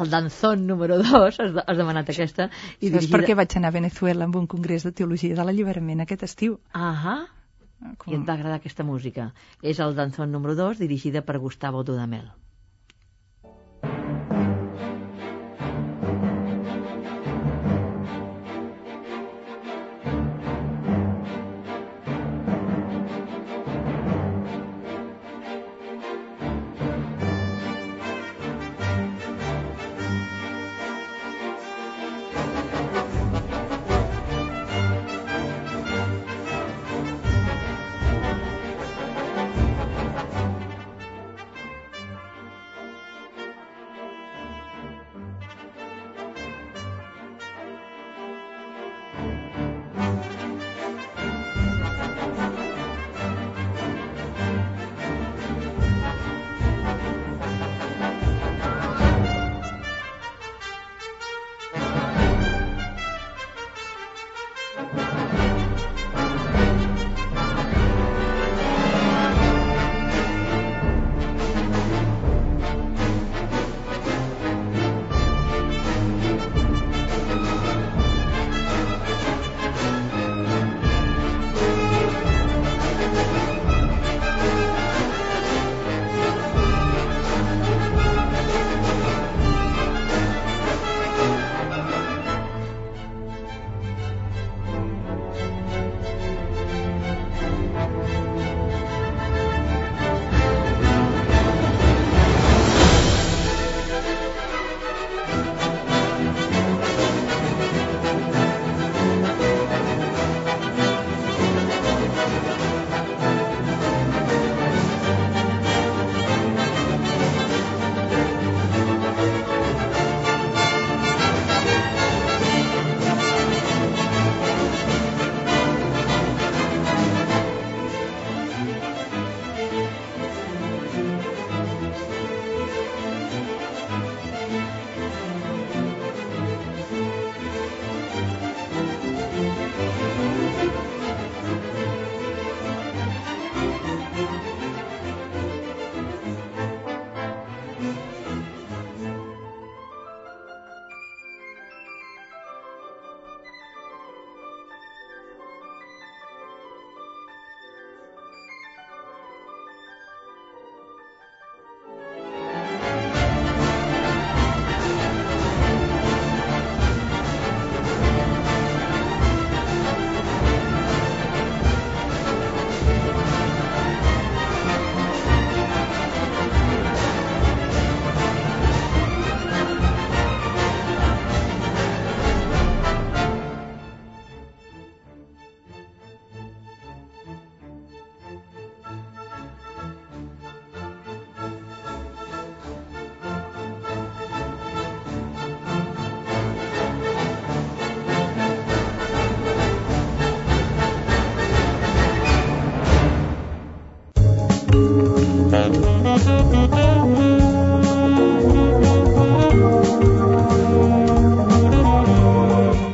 El danzón número 2, has, de- has demanat aquesta. I I és perquè vaig anar a Venezuela amb un congrés de teologia de l'alliberament aquest estiu. Ahà, Com... i et va agradar aquesta música. És el danzón número 2, dirigida per Gustavo Dudamel.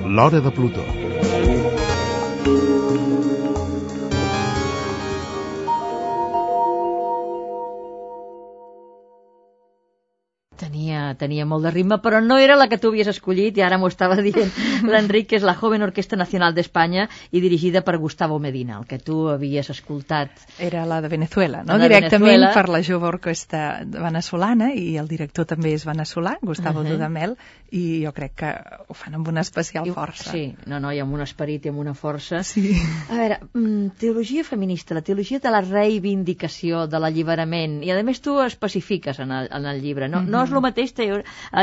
L'Hora de Plutó. Tenia, molt de ritme, però no era la que tu havies escollit, i ara m'ho estava dient (laughs) l'Enric, que és la Joven Orquesta Nacional d'Espanya i dirigida per Gustavo Medina, el que tu havies escoltat. Era la de Venezuela, no? De Directament Venezuela. per la jove orquestra venezolana i el director també és venezolà, Gustavo Uh-huh. Dudamel, i jo crec que ho fan amb una especial I- força. Sí, no, no, i amb un esperit i amb una força. Sí. A veure, mm, teologia feminista, la teologia de la reivindicació, de l'alliberament, i a més tu especifiques en el, en el llibre, no, no és el mateix la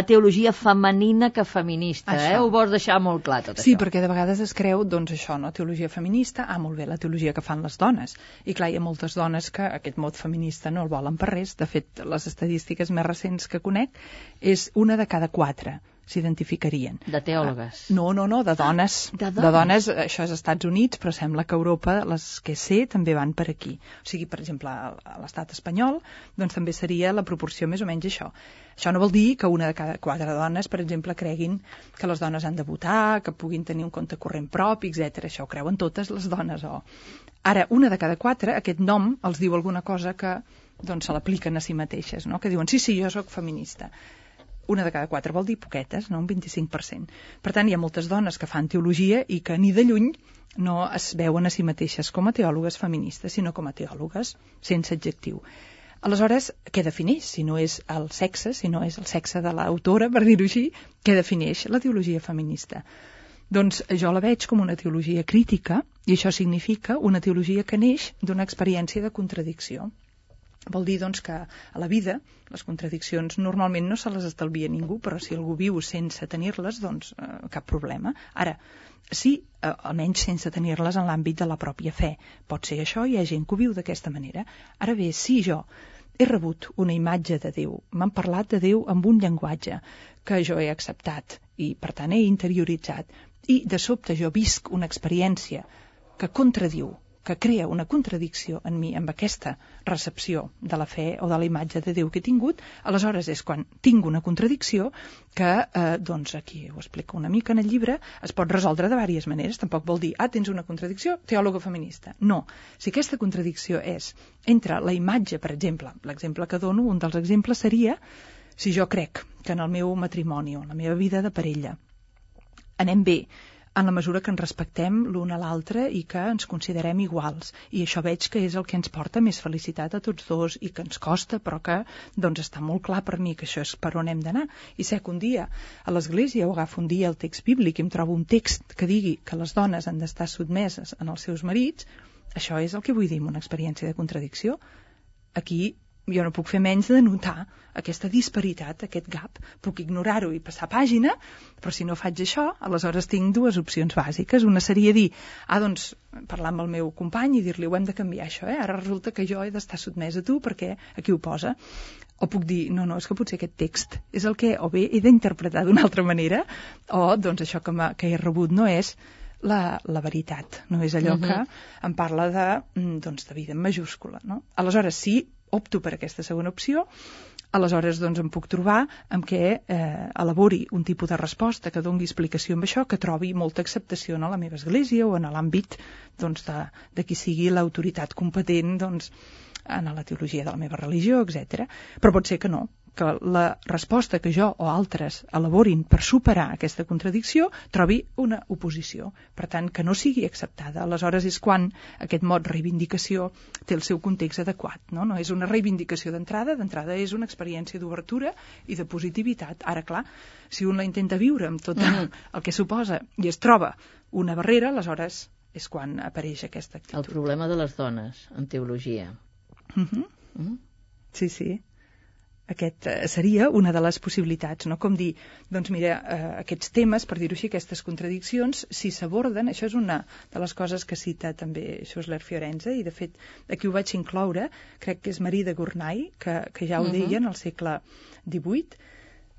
teologia femenina que feminista, eh? Això. Ho vols deixar molt clar, tot Sí, això. perquè de vegades es creu, doncs això, no? Teologia feminista, ah, molt bé, la teologia que fan les dones. I clar, hi ha moltes dones que aquest mot feminista no el volen per res. De fet, les estadístiques més recents que conec és una de cada quatre s'identificarien. De teòlogues. No, no, no, de dones. De dones. de dones, això és als Estats Units, però sembla que a Europa, les que sé, també van per aquí. O sigui, per exemple, a l'estat espanyol, doncs també seria la proporció més o menys això. Això no vol dir que una de cada quatre dones, per exemple, creguin que les dones han de votar, que puguin tenir un compte corrent propi, etc. Això ho creuen totes les dones. O... Ara, una de cada quatre, aquest nom els diu alguna cosa que doncs, se l'apliquen a si mateixes, no? que diuen, sí, sí, jo sóc feminista una de cada quatre vol dir poquetes, no? un 25%. Per tant, hi ha moltes dones que fan teologia i que ni de lluny no es veuen a si mateixes com a teòlogues feministes, sinó com a teòlogues sense adjectiu. Aleshores, què defineix? Si no és el sexe, si no és el sexe de l'autora, per dir-ho així, què defineix la teologia feminista? Doncs jo la veig com una teologia crítica, i això significa una teologia que neix d'una experiència de contradicció. Vol dir, doncs, que a la vida les contradiccions normalment no se les estalvia ningú, però si algú viu sense tenir-les, doncs eh, cap problema. Ara, sí, eh, almenys sense tenir-les en l'àmbit de la pròpia fe. Pot ser això, hi ha gent que ho viu d'aquesta manera. Ara bé, si jo he rebut una imatge de Déu, m'han parlat de Déu amb un llenguatge que jo he acceptat i, per tant, he interioritzat, i de sobte jo visc una experiència que contradiu que crea una contradicció en mi amb aquesta recepció de la fe o de la imatge de Déu que he tingut, aleshores és quan tinc una contradicció que, eh, doncs aquí ho explico una mica en el llibre, es pot resoldre de diverses maneres. Tampoc vol dir, ah, tens una contradicció, teòloga feminista. No. Si aquesta contradicció és entre la imatge, per exemple, l'exemple que dono, un dels exemples seria si jo crec que en el meu matrimoni o en la meva vida de parella anem bé en la mesura que ens respectem l'un a l'altre i que ens considerem iguals. I això veig que és el que ens porta més felicitat a tots dos i que ens costa, però que doncs està molt clar per mi que això és per on hem d'anar. I sé que un dia a l'església o agafo un dia el text bíblic i em trobo un text que digui que les dones han d'estar sotmeses en els seus marits, això és el que vull dir amb una experiència de contradicció. Aquí jo no puc fer menys de notar aquesta disparitat, aquest gap. Puc ignorar-ho i passar pàgina, però si no faig això, aleshores tinc dues opcions bàsiques. Una seria dir, ah, doncs, parlar amb el meu company i dir-li, ho hem de canviar això, eh? Ara resulta que jo he d'estar sotmesa a tu perquè aquí ho posa. O puc dir, no, no, és que potser aquest text és el que o bé he d'interpretar d'una altra manera, o doncs això que, que he rebut no és la, la veritat, no és allò uh -huh. que em parla de, mm, doncs, de vida en majúscula. No? Aleshores, si opto per aquesta segona opció, aleshores doncs, em puc trobar amb què eh, elabori un tipus de resposta que dongui explicació amb això, que trobi molta acceptació en la meva església o en l'àmbit doncs, de, de qui sigui l'autoritat competent doncs, en la teologia de la meva religió, etc. Però pot ser que no, que la resposta que jo o altres elaborin per superar aquesta contradicció trobi una oposició. Per tant, que no sigui acceptada. Aleshores és quan aquest mot reivindicació té el seu context adequat. No, no és una reivindicació d'entrada, d'entrada és una experiència d'obertura i de positivitat. Ara, clar, si un la intenta viure amb tot el que suposa i es troba una barrera, aleshores és quan apareix aquesta El actitud. problema de les dones en teologia. Uh -huh. Mm? Sí, sí. Aquest eh, seria una de les possibilitats, no? Com dir, doncs mira, eh, aquests temes, per dir-ho així, aquestes contradiccions, si s'aborden, això és una de les coses que cita també Schosler Fiorenza, i de fet aquí ho vaig incloure, crec que és Marie de Gournay, que, que ja ho Mhm. deia en el segle XVIII,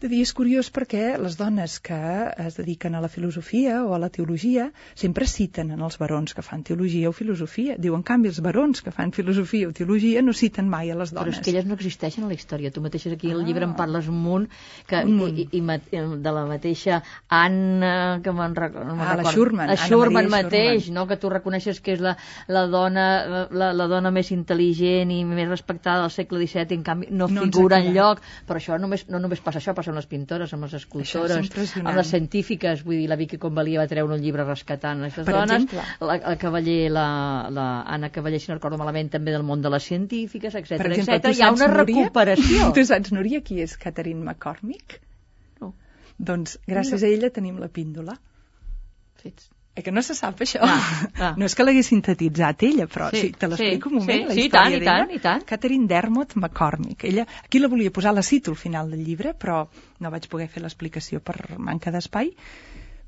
de dir és curiós perquè les dones que es dediquen a la filosofia o a la teologia sempre citen en els barons que fan teologia o filosofia. Diu, en canvi, els barons que fan filosofia o teologia no citen mai a les dones. Però és que elles no existeixen a la història. Tu mateixes aquí al Ah. llibre en parles un munt, que, Un munt. I, i, ma- de la mateixa Anna, que me'n rec no me'n Ah, la recordo. Schurman, La Schurman mateix, Schurman. no? que tu reconeixes que és la, la, dona, la, la dona més intel·ligent i més respectada del segle XVII, i en canvi no, No figura en lloc. Però això només, no només passa això, passa amb les pintores, amb les escultores, amb les científiques. Vull dir, la Vicky Convalia va treure un llibre rescatant aquestes Per dones. exemple. La, la Cavaller, la, la Anna Cavaller, si no recordo malament, també del món de les científiques, etc etc. Hi ha una Núria? recuperació. Tu saps, Núria, qui és Catherine McCormick? No. Doncs gràcies a ella tenim la píndola. Fets. Eh que no se sap això? Ah, ah. No és que l'hagués sintetitzat ella, però Sí, sí, te l'explico sí, un moment, sí, la sí, història i d'ella. i tant. Catherine Dermot McCormick. Ella, aquí la volia posar, la cito al final del llibre, però no vaig poder fer l'explicació per manca d'espai.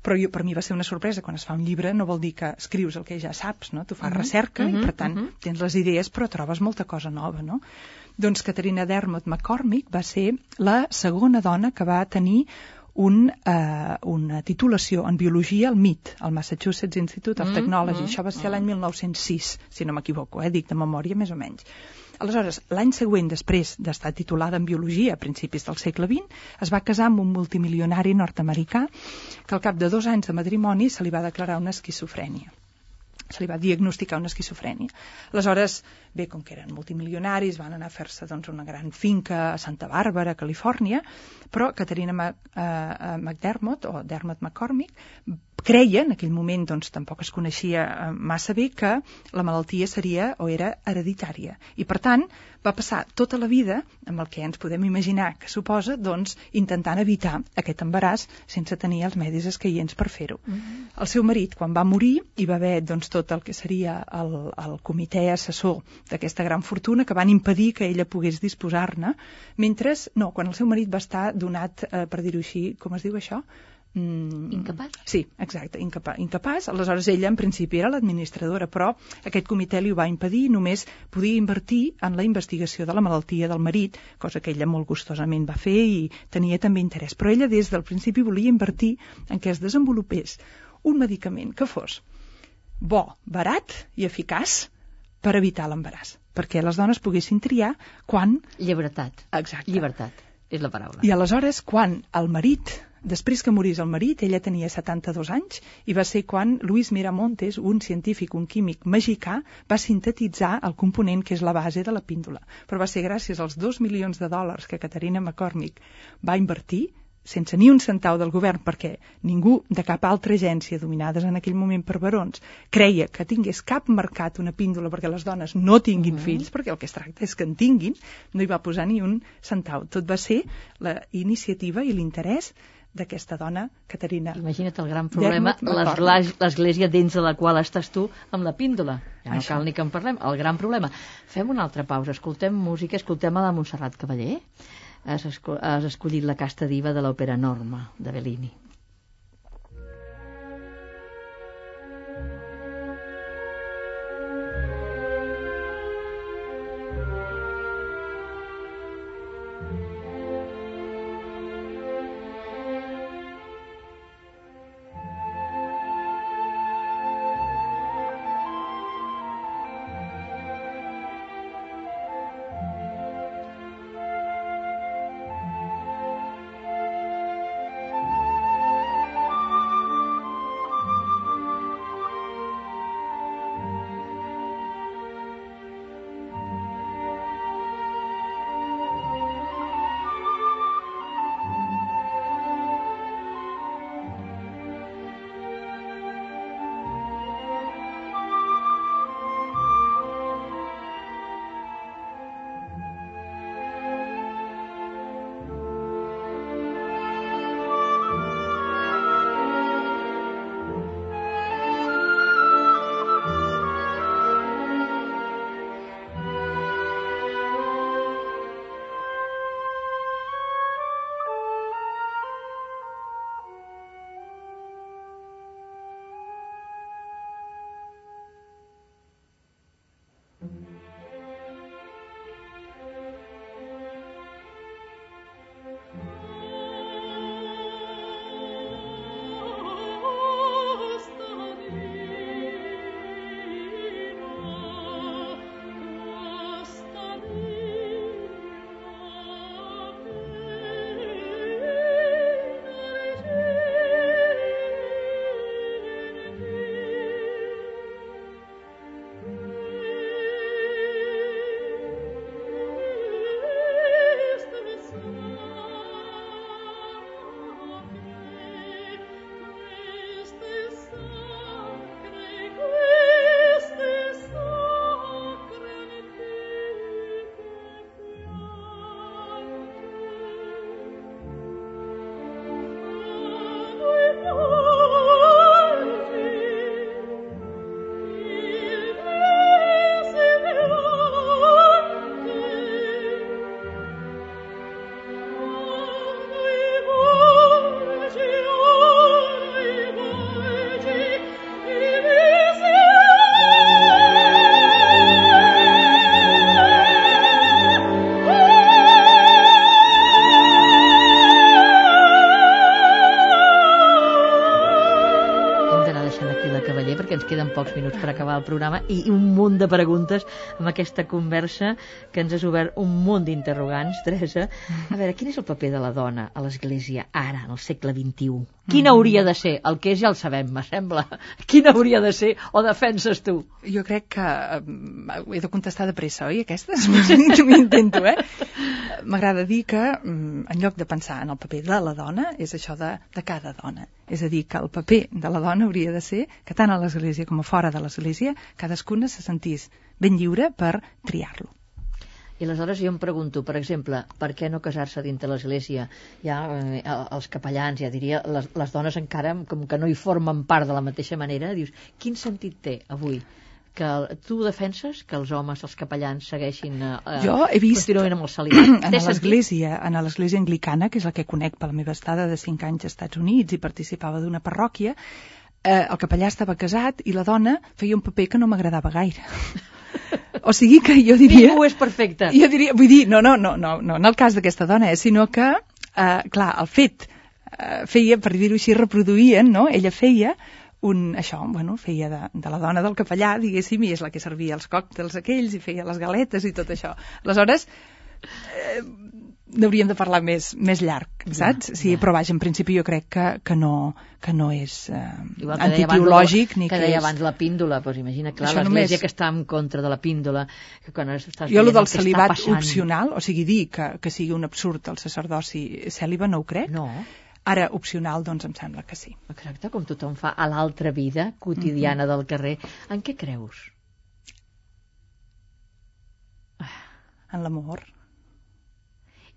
Però jo, per mi va ser una sorpresa, quan es fa un llibre no vol dir que escrius el que ja saps, no? Tu fas recerca mhm, i, per tant, mhm. tens les idees però trobes molta cosa nova, no? Doncs Caterina Dermot McCormick va ser la segona dona que va tenir un, eh, una titulació en biologia al MIT, al Massachusetts Institute of Mm, Technology. mm, Això va ser l'any 1906, si no m'equivoco, eh? dic de memòria més o menys. Aleshores, l'any següent, després d'estar titulada en biologia a principis del segle XX, es va casar amb un multimilionari nord-americà que al cap de dos anys de matrimoni se li va declarar una esquizofrènia se li va diagnosticar una esquizofrènia. Aleshores, bé, com que eren multimilionaris, van anar a fer-se doncs, una gran finca a Santa Bàrbara, Califòrnia, però Caterina eh, eh, McDermott, o Dermot McCormick, creia, en aquell moment doncs, tampoc es coneixia eh, massa bé, que la malaltia seria o era hereditària. I, per tant, va passar tota la vida, amb el que ens podem imaginar que suposa, doncs, intentant evitar aquest embaràs sense tenir els medis escaients per fer-ho. Mm -hmm. El seu marit, quan va morir, hi va haver doncs, tot el que seria el, el comitè assessor d'aquesta gran fortuna que van impedir que ella pogués disposar-ne, mentre, no, quan el seu marit va estar donat, eh, per dir-ho així, com es diu això? Mm, Incapaç? Sí, exacte, incapa incapaç. Aleshores ella en principi era l'administradora, però aquest comitè li ho va impedir, només podia invertir en la investigació de la malaltia del marit, cosa que ella molt gustosament va fer i tenia també interès. Però ella des del principi volia invertir en què es desenvolupés un medicament que fos bo, barat i eficaç per evitar l'embaràs, perquè les dones poguessin triar quan... Llibertat. Exacte. Llibertat, és la paraula. I aleshores, quan el marit, després que morís el marit, ella tenia 72 anys, i va ser quan Luis Miramontes, un científic, un químic mexicà, va sintetitzar el component que és la base de la píndola. Però va ser gràcies als 2 milions de dòlars que Caterina McCormick va invertir, sense ni un centau del govern, perquè ningú de cap altra agència dominades en aquell moment per barons creia que tingués cap mercat una píndola perquè les dones no tinguin fills, perquè el que es tracta és que en tinguin, no hi va posar ni un centau. Tot va ser la iniciativa i l'interès d'aquesta dona, Caterina. Imagina't el gran problema, l'església dins de la qual estàs tu amb la píndola. Ja no Això. cal ni que en parlem, el gran problema. Fem una altra pausa, escoltem música, escoltem a la Montserrat Cavaller. Has, esco has escollit la casta diva de l'òpera Norma, de Bellini. Pocs minuts per acabar el programa i un munt de preguntes amb aquesta conversa que ens has obert un munt d'interrogants, Teresa. A veure, quin és el paper de la dona a l'Església ara, en el segle XXI? Quin hauria de ser? El que és ja el sabem, me sembla. Quin hauria de ser? O defenses tu? Jo crec que eh, he de contestar de pressa, oi, aquestes? (laughs) M'intento, eh? M'agrada dir que, mm, en lloc de pensar en el paper de la dona, és això de, de cada dona. És a dir, que el paper de la dona hauria de ser que tant a l'Església com a fora de l'Església cadascuna se sentís ben lliure per triar-lo. I aleshores jo em pregunto, per exemple, per què no casar-se dintre l'Església? Ja eh, els capellans, ja diria, les, les dones encara com que no hi formen part de la mateixa manera, dius, quin sentit té avui que tu defenses que els homes, els capellans, segueixin eh, jo he vist amb el celibat. (clears throat) en l'església, en l'església anglicana, que és la que conec per la meva estada de 5 anys als Estats Units i participava d'una parròquia, eh, el capellà estava casat i la dona feia un paper que no m'agradava gaire. (laughs) O sigui que jo diria... Ningú és perfecte. Jo diria, vull dir, no, no, no, no, no en el cas d'aquesta dona, eh, sinó que, eh, clar, el fet eh, feia, per dir-ho així, reproduïen, no? Ella feia un, això, bueno, feia de, de la dona del capellà, diguéssim, i és la que servia els còctels aquells i feia les galetes i tot això. Aleshores, eh, n'hauríem de parlar més, més llarg, saps? Ja, sí, ja. però vaja, en principi jo crec que, que, no, que no és eh, antiteològic ni que, que deia és... abans la píndola, doncs imagina, clar, l'església només... que està en contra de la píndola que quan estàs jo el del celibat opcional, o sigui, dir que, que sigui un absurd el sacerdoci cèl·liba no ho crec no. Ara, opcional, doncs em sembla que sí. Exacte, com tothom fa a l'altra vida quotidiana mm -hmm. del carrer. En què creus? En l'amor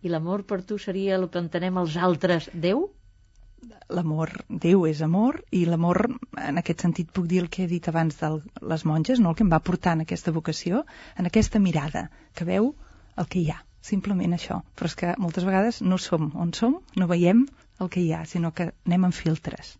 i l'amor per tu seria el que entenem els altres Déu? L'amor, Déu és amor, i l'amor, en aquest sentit puc dir el que he dit abans de les monges, no? el que em va portar en aquesta vocació, en aquesta mirada, que veu el que hi ha, simplement això. Però és que moltes vegades no som on som, no veiem el que hi ha, sinó que anem amb filtres.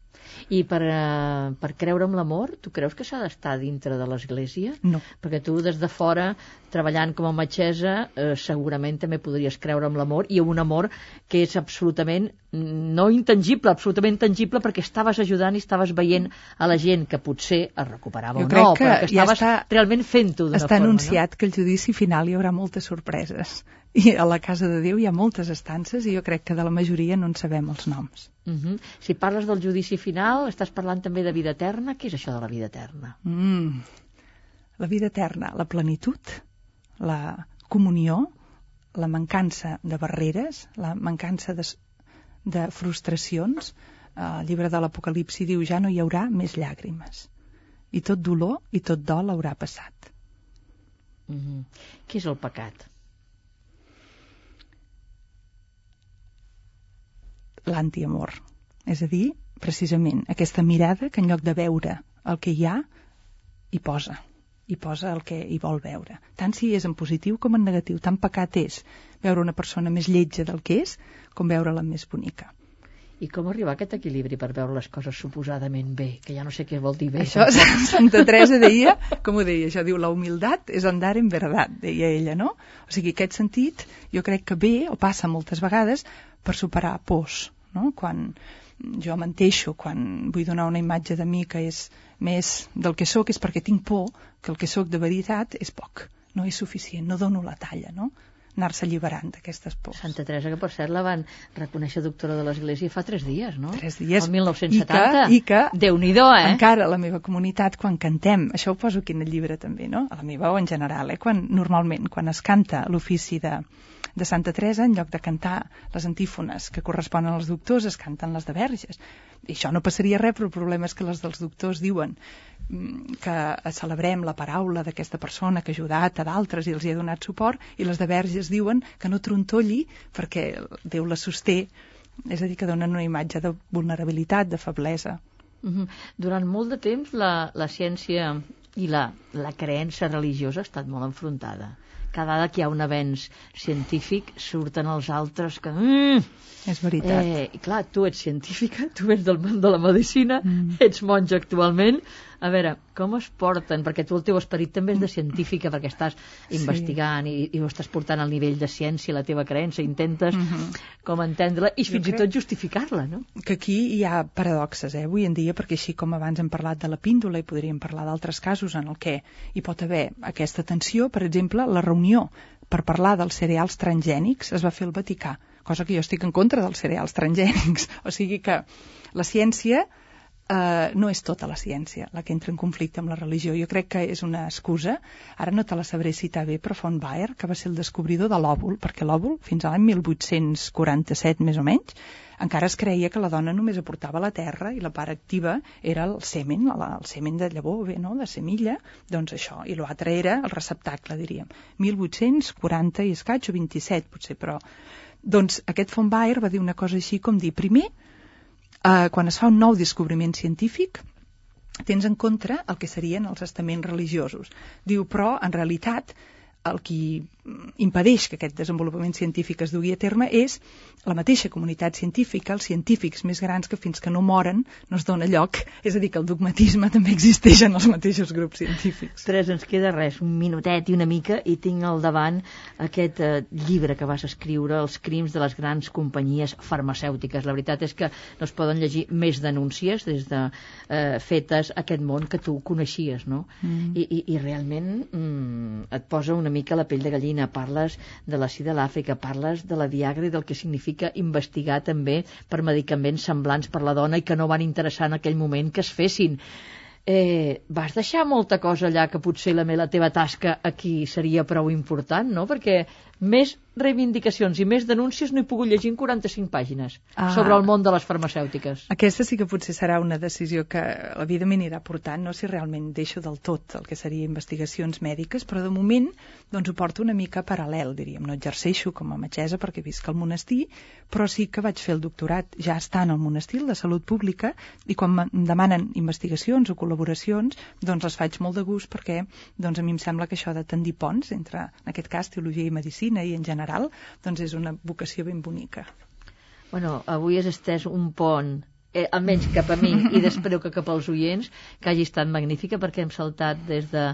I per, uh, per creure en l'amor, tu creus que s'ha d'estar dintre de l'Església? No. Perquè tu des de fora, treballant com a metgessa, eh, segurament també podries creure en l'amor i un amor que és absolutament no intangible, absolutament tangible perquè estaves ajudant i estaves veient a la gent que potser es recuperava jo o no, que però que estaves ja està, realment fent-ho d'una forma. Està anunciat no? que el judici final hi haurà moltes sorpreses i a la Casa de Déu hi ha moltes estances i jo crec que de la majoria no en sabem els noms. Uh mhm. -huh. Si parles del judici final, estàs parlant també de vida eterna. Què és això de la vida eterna? Mm. La vida eterna, la plenitud, la comunió, la mancança de barreres, la mancança de, de frustracions. El llibre de l'Apocalipsi diu ja no hi haurà més llàgrimes. I tot dolor i tot dol haurà passat. Uh -huh. Què és el pecat? L'antiamor. És a dir, precisament, aquesta mirada que en lloc de veure el que hi ha, hi posa hi posa el que hi vol veure. Tant si és en positiu com en negatiu. Tant pecat és veure una persona més lletja del que és com veure-la més bonica. I com arribar a aquest equilibri per veure les coses suposadament bé, que ja no sé què vol dir bé. Això (laughs) Santa Teresa deia, com ho deia, això diu, la humildat és andar en verdad, deia ella, no? O sigui, aquest sentit, jo crec que bé, o passa moltes vegades, per superar pors, no? Quan jo menteixo, quan vull donar una imatge de mi que és més del que sóc, és perquè tinc por que el que sóc de veritat és poc, no és suficient, no dono la talla, no? anar-se alliberant d'aquestes pors. Santa Teresa, que per cert la van reconèixer doctora de l'Església fa tres dies, no? Tres dies. El 1970. I que, i que Déu-n'hi-do, eh? Encara a la meva comunitat, quan cantem, això ho poso aquí en el llibre també, no? A la meva o en general, eh? Quan, normalment, quan es canta l'ofici de, de Santa Teresa, en lloc de cantar les antífones que corresponen als doctors, es canten les de verges. I això no passaria res, però el problema és que les dels doctors diuen mm, que celebrem la paraula d'aquesta persona que ha ajudat a d'altres i els hi ha donat suport, i les de verges diuen que no trontolli perquè Déu la sosté, és a dir, que donen una imatge de vulnerabilitat, de feblesa. Uh -huh. Durant molt de temps la, la ciència i la, la creença religiosa ha estat molt enfrontada cada vegada que hi ha un avenç científic surten els altres que... Mm, és veritat. Eh, I clar, tu ets científica, tu ets del món de la medicina, mm. ets monja actualment, A veure, com es porten? Perquè tu el teu esperit també és de científica, perquè estàs investigant i, i ho estàs portant al nivell de ciència, la teva creença, intentes Mm -hmm. com entendre-la i Jo fins i crec- tot justificar-la, no? que aquí hi ha paradoxes, eh, avui en dia, perquè així com abans hem parlat de la píndola i podríem parlar d'altres casos en el què hi pot haver aquesta tensió, per exemple, la reunió per parlar dels cereals transgènics es va fer al Vaticà, cosa que jo estic en contra dels cereals transgènics. (laughs) O sigui que la ciència eh, no és tota la ciència la que entra en conflicte amb la religió. Jo crec que és una excusa. Ara no te la sabré citar bé, però von Baer, que va ser el descobridor de l'òvul, perquè l'òvul, fins a l'any 1847 més o menys, encara es creia que la dona només aportava la terra i la part activa era el semen, el semen de llavor, bé, no?, de semilla, doncs això, i l'altre era el receptacle, diríem. 1840 i escaig, o 27 potser, però... Doncs aquest von Baer va dir una cosa així com dir, primer, eh, quan es fa un nou descobriment científic, tens en contra el que serien els estaments religiosos. Diu, però, en realitat, el que impedeix que aquest desenvolupament científic es dugui a terme és la mateixa comunitat científica, els científics més grans que fins que no moren no es dona lloc. És a dir, que el dogmatisme també existeix en els mateixos grups científics. Tres, ens queda res, un minutet i una mica, i tinc al davant aquest eh, llibre que vas escriure, Els crims de les grans companyies farmacèutiques. La veritat és que no es poden llegir més denúncies des de eh, fetes a aquest món que tu coneixies, no? Mm. I, i, I realment mm, et posa una mica la pell de gallina. Parles de la sida a l'Àfrica, parles de la Viagra i del que significa investigar també per medicaments semblants per la dona i que no van interessar en aquell moment que es fessin eh, vas deixar molta cosa allà que potser la, la teva tasca aquí seria prou important, no? Perquè més reivindicacions i més denúncies no he pogut llegir en 45 pàgines Ah. sobre el món de les farmacèutiques. Aquesta sí que potser serà una decisió que la vida m'anirà portant, no si realment deixo del tot el que seria investigacions mèdiques, però de moment doncs ho porto una mica paral·lel, diríem. No exerceixo com a metgessa perquè visc al monestir, però sí que vaig fer el doctorat ja estant al monestir, de salut pública, i quan em demanen investigacions o col·laboracions, doncs les faig molt de gust perquè doncs a mi em sembla que això de tendir ponts entre, en aquest cas, teologia i medicina i en general, doncs és una vocació ben bonica. Bueno, avui has estès un pont eh, almenys cap a mi i després que cap als oients, que hagi estat magnífica perquè hem saltat des de,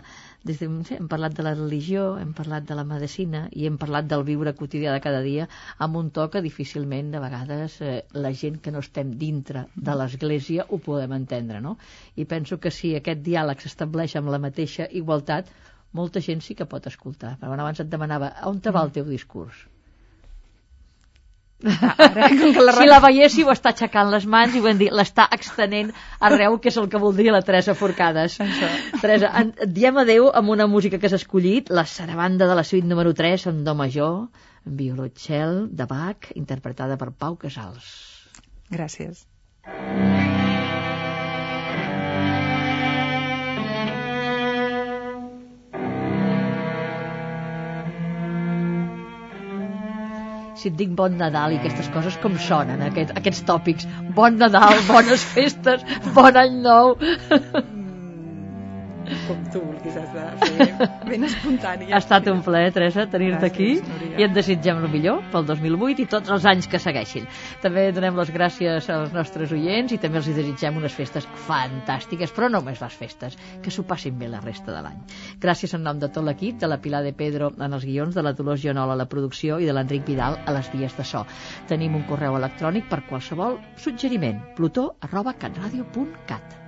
des de sé, hem parlat de la religió, hem parlat de la medicina i hem parlat del viure quotidià de cada dia amb un to que difícilment de vegades eh, la gent que no estem dintre de l'església ho podem entendre, no? I penso que si aquest diàleg s'estableix amb la mateixa igualtat, molta gent sí que pot escoltar. Però abans et demanava, on te va el teu discurs? Ara, com que la (laughs) si la veiéssiu està aixecant les mans i ho hem dit, l'està extenent arreu, que és el que voldria la Teresa Forcades. Això. Teresa, en, diem adeu amb una música que has escollit, la sarabanda de la suite número 3 en do major, en violonxel de Bach, interpretada per Pau Casals. Gràcies. Si et dic bon Nadal i aquestes coses, com sonen aquest, aquests tòpics? Bon Nadal, bones festes, bon any nou. (laughs) Com tu vulguis, has de fer ben espontani. Ha estat un plaer, Teresa, tenir-te aquí Núria. i et desitgem el millor pel 2008 i tots els anys que segueixin. També donem les gràcies als nostres oients i també els desitgem unes festes fantàstiques, però no només les festes, que s'ho passin bé la resta de l'any. Gràcies en nom de tot l'equip, de la Pilar de Pedro en els guions, de la Dolors Gionol a la producció i de l'Enric Vidal a les vies de so. Tenim un correu electrònic per qualsevol suggeriment, plutó arroba catradio.cat.